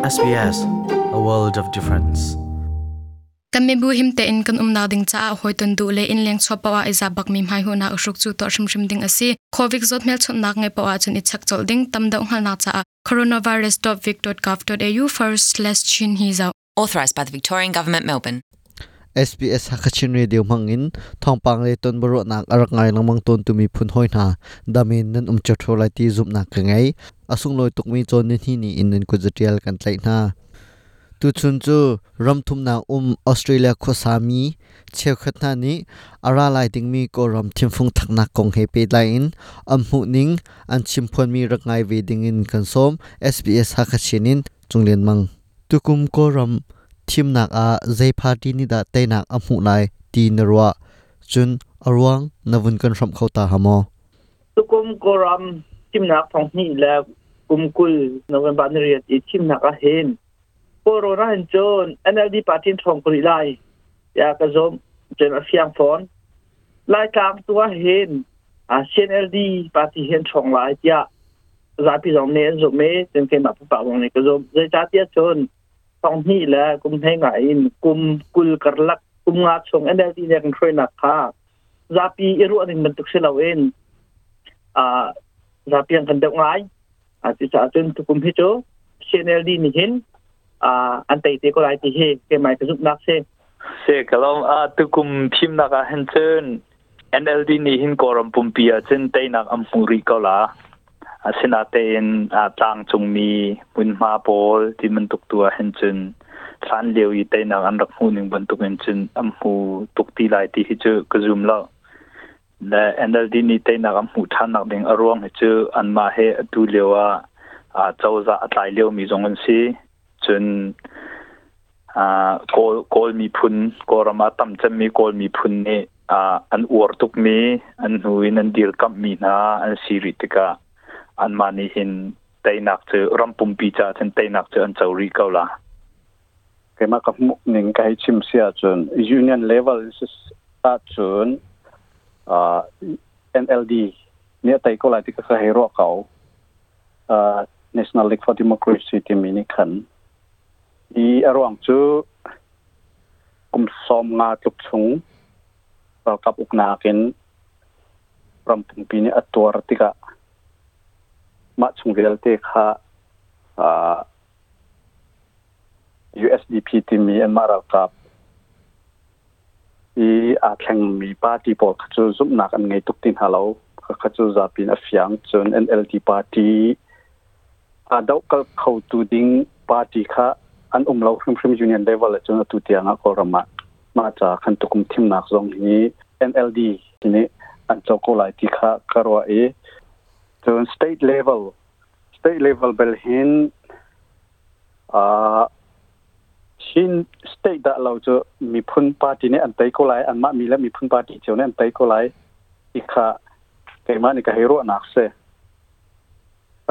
SBS a world of difference กันไม่บูหิมเตอินกันอุมนาดิงจ้าหอยตันดูเลอินเลี้ยงชอบปว่าไอซาบักมีหายหัวนาอุชุกจูต่อชิมชิมดิงอสีโควิดจดเมลชนนักไงปว่าจนอิชักจลดิงตำดงหันนาจ้า coronavirus.vic.gov.au first slash chin hi zau authorised by the Victorian Government Melbourne SBS Hakachin Radio mangin thongpang le ton baro nak arak ngai lamang ton tumi phun hoi na damin nan um chotho lai ti zup na ka ngai asung loi tukmi chon ni hi ni in nan ku jatial kan tlai na tu chun chu ram thum na um Australia kho sami cheu khat na ni ara lai ting mi ko ram thim phung thak na kong he pe lai in am hu ning an chim phon mi rak ngai ve ding in kan som SBS Hakachin in chunglen mang tukum ko ram thim nak a zai party ni da te nak a mu lai ti narwa chun arwang navun kan ram khota hamo tukum koram tim nak thong ni la kum kul november ni riat i tim nak a hen corona han jon nld party thong kuri lai ya ka zom jen a fiang phone lai kam tua hen a cnld party hen thong lai ya za pi zong ne zo me jen ke ma pa wong ne ka zom zai cha tia chon ตองนี่แหละกุมให้ไงกุมกุลกระลักกุมงาชงอันนี้ที่ เนี่ยกันช่วยนักค่ะซาปีอิรุอันนี้มันตุกเสลาเองอ่าซาปียังกันเดงไงอ่าที่จะจนตุกุมให้โจเชนเอลดีนี่เห็นอ่าอันเตะก็ไล่ที่เฮเกไม่กระสุนนักเซ se kalam a tukum thim naka hen chen NLD ni hin koram pumpia chen te nak am puri kola asina te in a tang chung mi mun ma bol ti man tuk tua hen chen than leo i te nak an rak hu ning ban tuk hen chen am hu tuk ti lai ti hi chu ka zoom la la NLD ni te nak am hu than nak ding arong hi chu an ma he tu lewa a chau za atlai leo mi zong an si chen à kol kol mi phun korama tam chem mi kol mi phun ne à an ur tuk mi an huin an dil kam mi na an siri tika an mani hin tainak che rampum pi cha chen tainak che an chauri kaula ke ma ka mu ning kai chim sia chun union level is ta chun a NLD ne tai ko lai tika ka hero kau a National League for Democracy ti mini khan i arwang chu kum som nga tuk chung ra kap uk na kin ram pung pi ni atwar tika ma chung vel te kha a USDP ti mi en mara kap i a thleng mi party po chu zum nak an ngei tuktin halo. Kha chu za pin a fiang chun NLD party. A dau kal khau tu ding party kha an um lo hrim hrim union level chun tu tianga ko rama ma cha khan tu kum thim nak zong hi. NLD ni an cho lai ti kha karwa e. Chun state level. State level bel hin, a shin state da lo cho mi phun party ne an tai ko lai an ma mi la mi phun party cheu ne an tai ko lai i kha ke ma ni ka hero nak se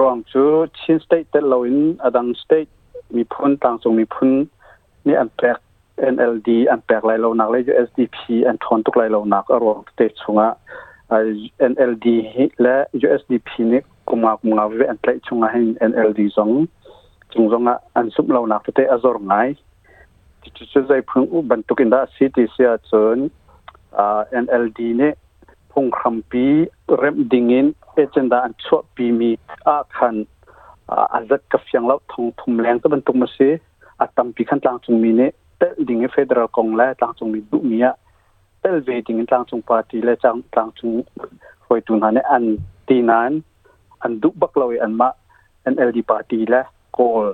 rong chu chin state te lo in adang state มีพ้นต่างทรงมีพ้นนี่อันแปลก NLD อันแปลกไหลเราหนักเลย USDP อันทอนตุกไหลเราหนักอารมณ์เตจชงอะ NLD และ USDP นี่กุมากกุมากเวอันไหลชงอะให้ NLD สองจงจงอะอันสุบเราหนักเตอ azor ไงที่จะใจพึ่งอุบันตุกินดาสิติเสียจนอ่า NLD นี่พง คำปีเริ่มดิ่งินเอเจนดาอันชั่วปีมีอาคัน azat ka fiang lo thong thum leng to ban tum ma se atam pi khan tlang chung mi ne tel ding federal kong la tlang chung mi du mi ya tel ve ding tlang chung party la chang tlang chung hoi tu na ne an ti nan an du bak lo an ma NLD party la kol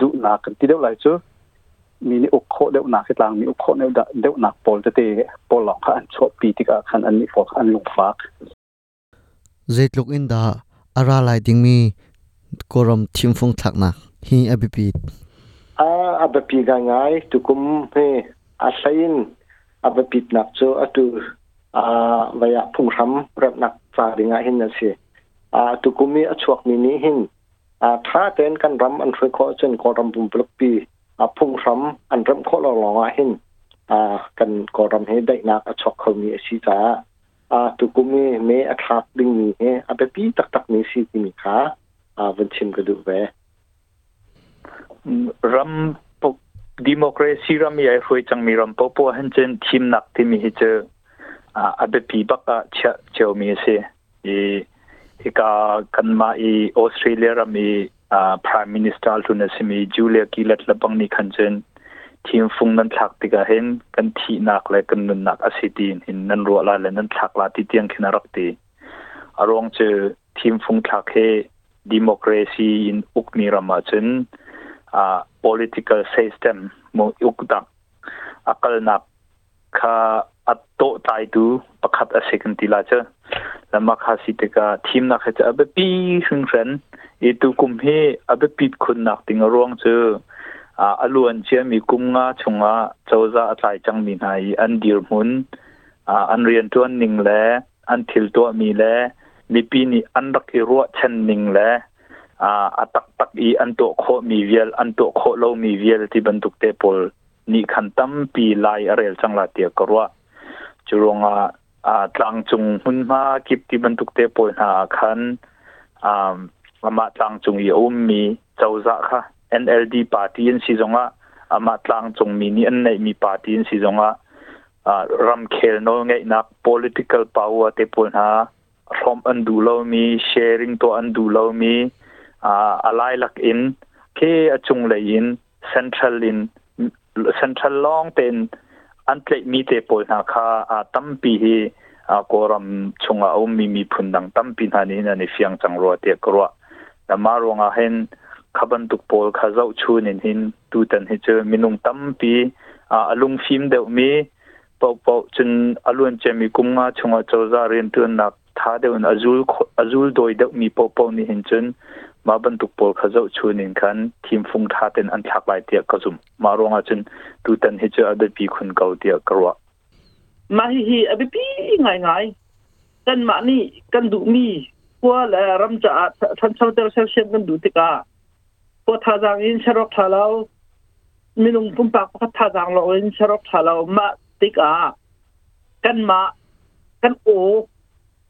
du na kan ti deu lai chu มีนี่อุกโคเดวนักสิตางมีอุกโคเดวเดวนักปอลจะเตปอลหลอกขันชวปีติกาขันอันนี้ฟอกอันลุงฟากเจตลุกอินดาอาราไลดิงมีกรมทิมฟงทักนักฮีอบิปีอาอับปิกางไงตุกุมเฮอาศัยนอับปีนักโจอตุอาวัยพุงรำรับนักฟาดิงไงเหินนั่นสิอาตุกุมีอชวกมีนี้หินอาท้าเต้นกันรำอันเฟรคอเนกอรมบุ่มปลปี อาพุ่งรำอันรำโคลองอะเห็นอ่ากันก็รำให้ได้นักอชกเขามีชีจ้าอ่าตุกุมีเมอคราดดึงมีเฮอาเปปีตักตักมีสีมีขาอ่าวันชิมกระดูกเวรำปกดิโมคราซีรำใหญ่ฟวยจังมีรำปปัวหันเจนทีมนักที่มีเจออ่าอาเปปีบักอะเชียเชียวมีเสียอีกากันมาอีออสเตรเลียรำมี prime minister altunasimi julia kilat lapang ni khanchen thim phung nan thak tika hen kan thi nak le kan nun nak asitin hin nan ro la le nan thak la ti tiang khina rak ti arong che thim phung thak he democracy in ukni rama chen a political system mo ukta akal nak kha atto tai tu pakhat a second tila cha ละมาคาสิตกาทีมนักจะอเบปีชุนเซนอีตุกุมเฮอเบปีคนนักติงร่วงเจออาอลวนเชียมีกุมงาชงาเจ้าจะอาศัยจังมีไหอันดีรมุนอาอันเรียนตัวหนึ่งแลอันทิลตัวมีแลมีปีนี้อันรักอรัวเช่นหนึ่งแลอาอตักตักอีอันตัวโคมีเวลอันตัวโคโลมีเวลที่บรรทุกเตปลนี่ขันตั้มปีไลอะไรจังลาเตียกรัวจุรงอา ตลังจุงหุ่นมากิบที่บรรทุกเตปอยหาคันอ่ามาตลังจุงอีอุ้มมีเจ้าจะค่ะ NLD ปาร์ตี้นซีจงอะมาตลังจุงมีนี่อันไหนมีปาร์ตี้นซีจงอะรัมเคลโนไงนัก political power เตปอยหาพร้อมอันดูเรามี sharing ตัวอันดูเรามีอะไรลักอินเคอจุงเลยอิน central in central long เป็น tle mi te pol na kha a tam pi hi a koram chunga o mi mi phundang tam pi na ni na ni fiang chang ro te kro na ma ro nga hen khaban tuk pol kha zau chun in hin tu tan hi che minung tam pi a alung fim de mi pau pau chun alun che mi kumnga chunga chawza ren tu nak tha de un azul azul doi de mi pau pau ni hin chun มาบรรทุกปอลขจชูนินคันทีมฟุงทาเต็นอันทักไลเตียกกระซุมมารองอาจนดูตันให้เจออดปีคนเก่าเตียกกระวมาฮีฮีอบิปีง่ายง่ายกันมานี่กันดูมีกว่าและรำจะท่านชาวเตอเซลเซียมกันดูติกาพวกท่าจางอินชรอกท่าเรามิลุงปุ่มปากพักท่าจางเราอินชรอกท่าเรามาติกากันมากันโอ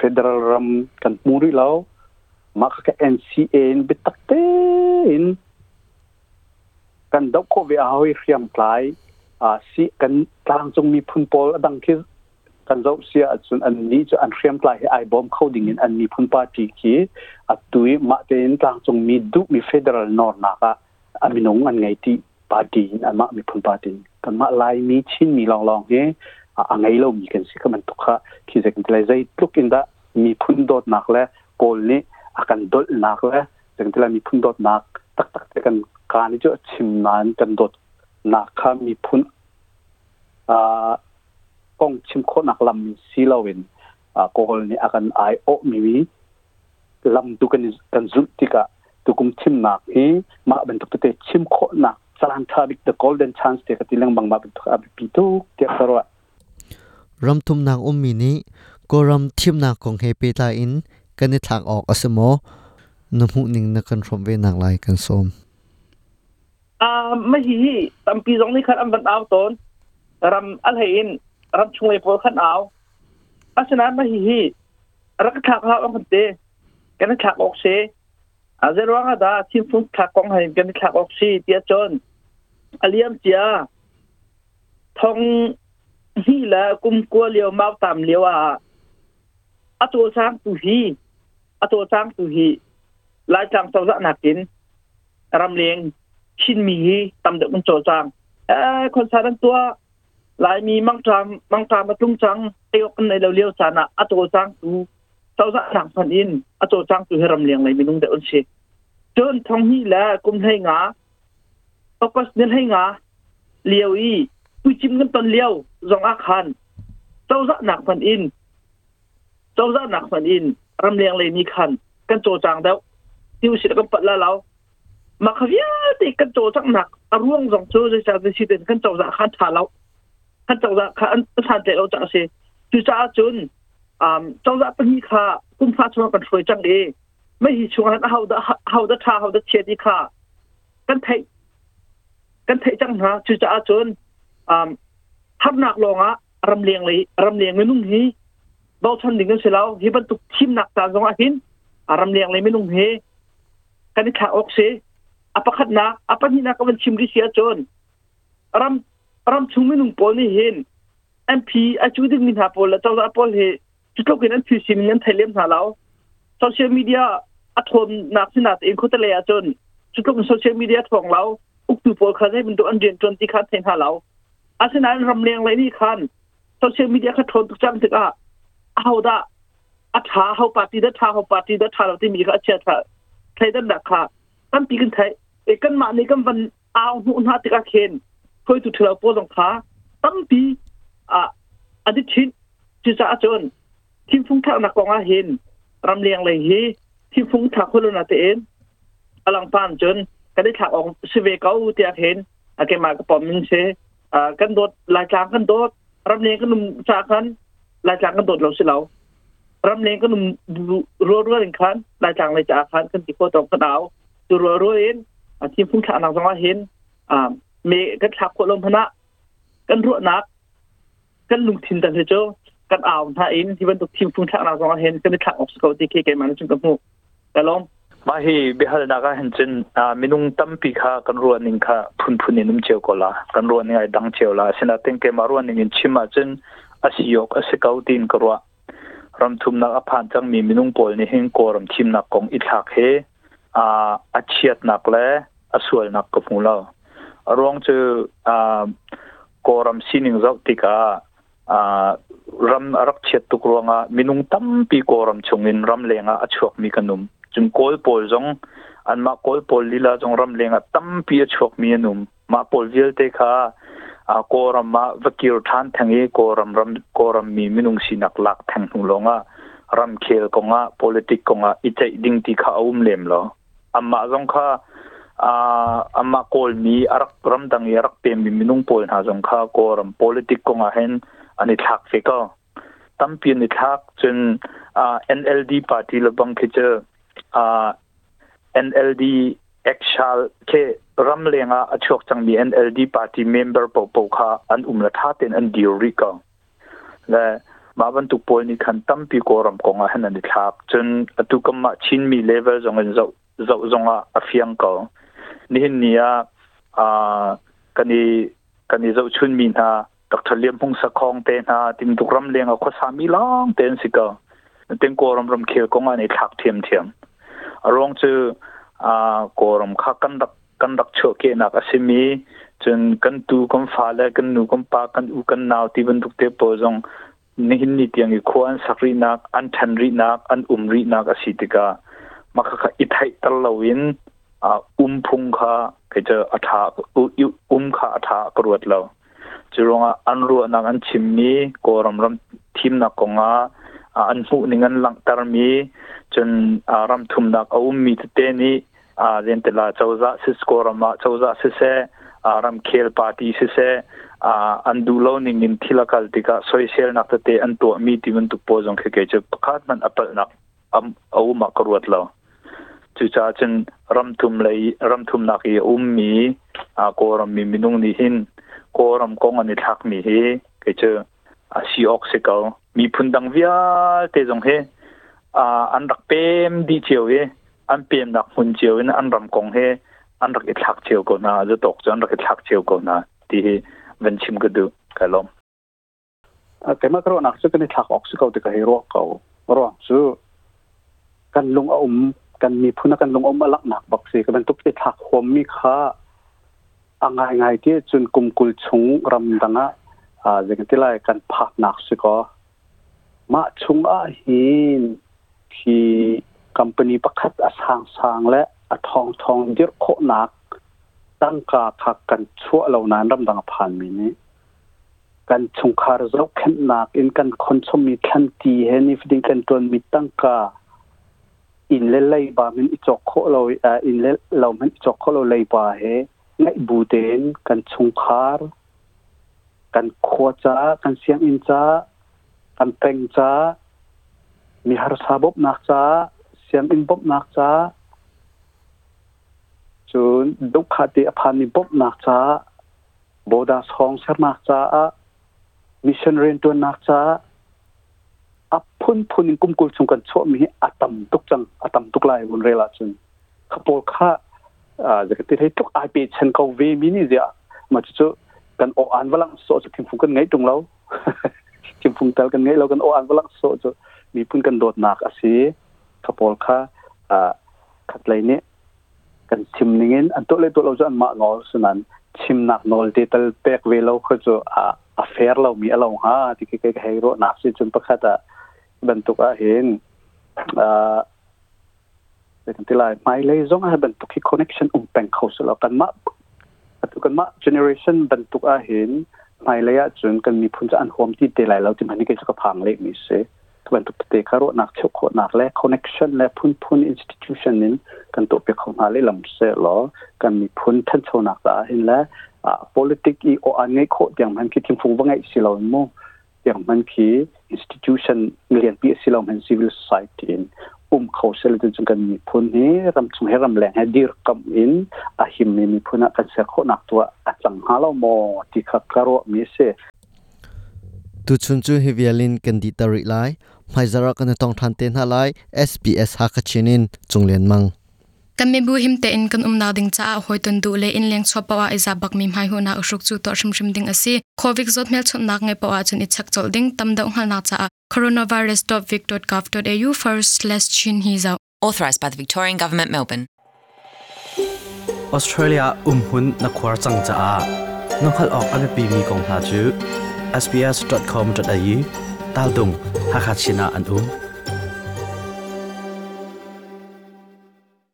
federal ram kan muri law maka ka NCA in bitakte in kan dok ko ve ahoi riam klai a si kan tang chung mi phun pol adang khir kan zo sia chun an ni chu an riam klai ai bom coding in an mi phun party ki atui ma te in tang chung mi du mi federal nor na ka aminong an ngai ti party in an ma mi phun party kan ma lai mi chin mi long long he a ngai lo mi kan si ka man to kha ki ze kan tlai zai tluk in da mi phun dot nak le pol ni akan dol nak le jeng tla mi phun dot nak tak tak te kan ka ni jo chim nan kan dot nak kha mi phun a kong chim kho nak lam mi si lawin a ko hol ni akan ai o mi mi lam tu kan kan zut tika tu kum chim nak hi ma ben tu te chim kho nak salan thabik the golden chance te ka tilang bang ma ben tu abi รำทุมนางอุ้มมีนี้ก็รำทิมนาของเฮปีตาอินกันในทางออกอสมอนมุนิงนักันรมเวนางลายกันสมอ่าไม่ฮีตัมปีสองนี้ขันอันบันเอาตนรำอัลเฮินรำชงเลยพอขันเอาอาชนะไม่ฮีรักถากเราอันเตกันในทางออกเสอาเจรว่าได้ทีมฟุตถากกองเฮนกันในทางออกซีเตียจนอเลียมเจียทอง hi la kum ko liao mau tam liao a a to sang tu hi a to sang tu hi lai chang sau dạ nạc tin ram lieng chin mi hi tam được con trò chang เอ่อคนสารันตัวหลายมีมังตรามมังตรามมาตุ้งจังไอุจิมกันตอนเลี้ยวรองอาคารเจ้าจะหนักพันอิน เจ้าจะหนักพันอินรำเรียงเลยนี่คันกันโจจางแล้วที่อุศิก็ปัดละเรามาขวีติกันโจจังหนักอร่วงสองโจจะจะจะชิดกันเจ้าจะขันถาเราขันเจ้าจะขันทานใจเราจะเสียจุจ้าจุนอ่าเจ้าจะเป็นนี่ค่ะคุณพระชวนกันสวยจังเอไม่หิชวนเฮาดะเฮาดะทาเฮาดะเชียดีค่ะกันเทกันเทจังหาจุจ้าจุน ทับหนักลงอะรำเลียงเลยรำเลียงไม่นุ่งฮีบอชันดิ่งกันเสียแล้วฮิบันตุกทิมหนักตาจงอาหินรำเลียงเลยไม่นุ่งฮีกันขาออกเสียอปะขัดนักอปนี่นักวันชิมริเสียจนรำรำชุงไม่นุ่งปอนี่เห็นเอ็มพีอาจูดิ่งมินหาปอลและเจ้าลาปอลเฮจุดโลกินอันฟิวซิมนั้นไทยเลี้ยมหาเราโซเชียลมีเดียอัดทมนักสินัดเองคุตเลยจนจุดโลกโซเชียลมีเดียของเราอุกตูปอลคาได้เป็นตัวอันเดียนจนที่คัดเทนหาเรา อาชนะรำเรียงไรนี่คันโซเชียลมีเดียขทนทุกจังถึงอะเอาดะอัฐาเขาปาร์ตี้ดัฐาเขาปาร์ตี้ดัฐาเราที่มีก็เชื่อถ้าใครดันดักค่ะตั้งปีกันไทยเอกันมาในกันวันเอาหุ่นหาติกาเคนคอยตุเทลาโปรงค่ะตั้งปีอะอันที่ชิดจิจ้าจนทิมฟุ้งทักนักกองอาเห็นรำเรียงไรฮีทิมฟุ้งทักคนละนาเตนอลังปานจนก็ได้ถักออกสเวกเอาเตียเห็นอาเกมาก็ปอมมิงเช่ กันโดดลายจางกันโดดรำเลียงกันนุ่มจากันลายจางกันโดดเราสิเรารำเลียงกันนุ่มรัวรัวเองคันลายจางลายจาคันกันติโคตรงกระดาวตัวรัวรัวเองทีมพุ่งขาหนังสองเห็นอ่าเมกันทับโคลมพนะกันรัวนัก กันลุงทินตันเจ้ากันอ่าวท่าเองที่บรรทุกทีมพุ่งขาหนังสองเห็นกันไปถักออกสกอตติเคเกมันจนกับหูแต่ลอง มาฮีเบฮัลนักเห็นจนอ่ามินุงตั้มปีค่ะกันรัวนิงค่ะพุนพุนนิ่งมเชียวกลากันรัวนิ่งไอ้ดังเชียวลาเสนาเต็งเกมารัวนิ่งชิมาจนอาศิยกอาศิเกาตินกรัวรำทุมนักอภานจังมีมินุงปอลนิ่งกอรำทิมนักกองอิทลักเฮอ่าอาเชียตนักแลอาสวยนักกบมูลรารองเจออ่ากอรำซีนิงรักติกาอ่ารำรักเชียดตุกรวงอะมินุงตั้มปีกอรำชงินรำเลงอะอาชวกมีกนุม chung kol pol jong an ma kol pol lila jong ram lenga tam pi achok mi anum ma pol vil te kha a koram ma vakir than thangi koram ram koram mi minung sinak lak thang hnung longa ram khel konga politic konga ichai ding ti kha um lem lo amma jong kha a amma kol mi arak ram dang arak pem mi minung pol ha jong kha koram politic konga hen ani thak fe ko tampi ni thak chun a NLD party le bang NLD เอกชัลเครำเลียงอะอชกจังมี NLD party member ปปค่ะอันอุ้มละท่าเป็นอันดียวริกังและมาวันตุกปอยนี่คันตั้มปีกอรมกองอะเห็นอันนี่ครับจนตุกมาชินมีเลเวลจงเงินจ้าเจ้จงอะอฟียงกังนี่เนี่อะอ่ากันนี่กันนี่จ้ชุนมีนะดรเลียมพงสศคองเตนะติมตุกรำเลงอะข้อสามีล้องเต็นสิกังเต็งกอรมรำเคียวกงอะในทักเทียมเทียม รงจูอ่าโกรมคากกันดักกันดักโชเกนักอสิมีจนกันตูกันฟ้าและกันนูกันปากันอูกันนาวที่บรรทุกเตปจงนี่หินนี่เตียงอีควนสักรีนักอันทันรีนักอันอุมรีนักอสิติกามาค่ะอิทัยตะลวินอ่าอุมพุงคาเคจะอัฐาอุมคาอัฐากรวดเราจุรงอันรัวนักอันชิมมีโกรมรำทีมนักกงอา an hu ningan lang tar mi chun ram thum nak aum mi te ni a rentela chawza sis korama chawza sise ram khel party sise an du lo ning in thilakal tika social nak te an to mi ti mun tu po jong ke ke che pakhat man apal nak am au ma karwat lo chu cha chen ram thum lei ram thum nak i um mi a ko ram mi minung ni hin ko ram kong ani thak mi he ke che a si มีพุนดังวิาเตจงเฮอ่าอันรักเปมดีเชียวเฮอันเปมนักหุ่นเชียวอันรำกงเฮอันรักอิทักเชียวก็น่าจะตกจนรักอิทักเชียวก็น่าที่เว้นชิมก็ดูกันลมแต่เมื่อครั้งนักสุกันอิทักออกสุกเอาติกเฮโร่เขารอสุกันลงอมกันมีพุนกันลงอมอลักหนักบักสีก็เป็นตุกติทักหอมมีค่าอังไงไงที่จุนกุมกุลชงรำดังอะอ่าจึงที่ไรกันพักหนักสุก็ มาชุงอาหินที่คัมปานีประคัดอสางสางและอทองทองเดียโคหนัก ตั้งกาคักกันชั่วเหล่านั้นรำดังผ่านมีนี้กันชุงคาร์เจ้าแค่นักอินกันคนชมมีแค่ตีเฮนี่ฟิงกันตัวมีตั้งกาอินเล่ไล่บามินอิจอกโคเราอินเล่เรามันอิจอกโคเราไล่บาเฮไงบูเดนกันชุงคาร์กันโคจ้ากันเสียงอินจ้า peng cha mi har sa bop nak cha siang in bop nak cha chun duk kha ti aphan ni bop nak cha boda song ser nak cha a mission ren tu nak cha a phun phun in kum kul chung kan cho mi atam tuk chang atam tuk lai bun rela chun khapol kha a jakati thei tuk ai pe chen ko ve mi ni ja ma chu kan o an walang so chu kim phung kan ngai tung lo คิมฟุงเตลกันไงเรากันโออันก็ลักโซจมีพุ่นกันโดดหนักอาศัขปอลค่ะอ่าขัดไรเนี่ยกันชิมนิ่งอันตัวเลยตัวเราจะอันมากงอสนั้นชิมหนักนอลเดตัลเปกเวลเราก็จะอ่าอเฟร์เรามีอะไรฮะที่เกี่กเฮโร่หนักสิจนประคตะบรรทุกอาเห็นอ่าเด็กที่ไรไม่เลยจงอาบรรทุกที่คอนเนคชั่นอุ้มแปงเขาสลับกันมาบรรทุกกันมาเจเนอเรชันบรรทุกอาเห็น ไงเลยจนกันมีพุ่นจะอันหอมที่เดลัยเราที่มันนี่ก็จะพังเลยมีเสทวันตุกเตคารุนักเชโคนักและคอนเนคชั่นและพุ่นพุ่นอินสติทูชันนินกันตัวเปียของมาเลยลำเสหรอกันมีพุ่นท่านชโชนักตาเห็นและอ่า politics อีโออันไงโคอย่างมันคิดถึงฟงว่าไงสิเราโมอย่างมันคือ institution เรียนปีสิเราเป็น civil society um kho se le chung kan mi phun ni ram chung he ram leng he dir kam in a him ni mi phuna kan se kho nak to a chang ha lo mo ti kha karo mi se tu chun chu hi vialin kan di tari lai mai zara kan tong than ten ha lai SBS ha ka chinin chunglen mang kan me bu him te in kan um na ding cha a hoi ton du le in leng chho pawa iza bak mi mai hu na usuk chu to shim shim ding asi covid zot mel chon nak nge pawa chun i chak chol ding. Tam da ung na cha coronavirus.vic.gov.au forward slash chin hi zau. Authorised by the Victorian Government, Melbourne. Australia umhun na khwar chang cha a. Nokhal ok ame pi mi kong ha chu. Sbs.com.au tal dung hakachina an um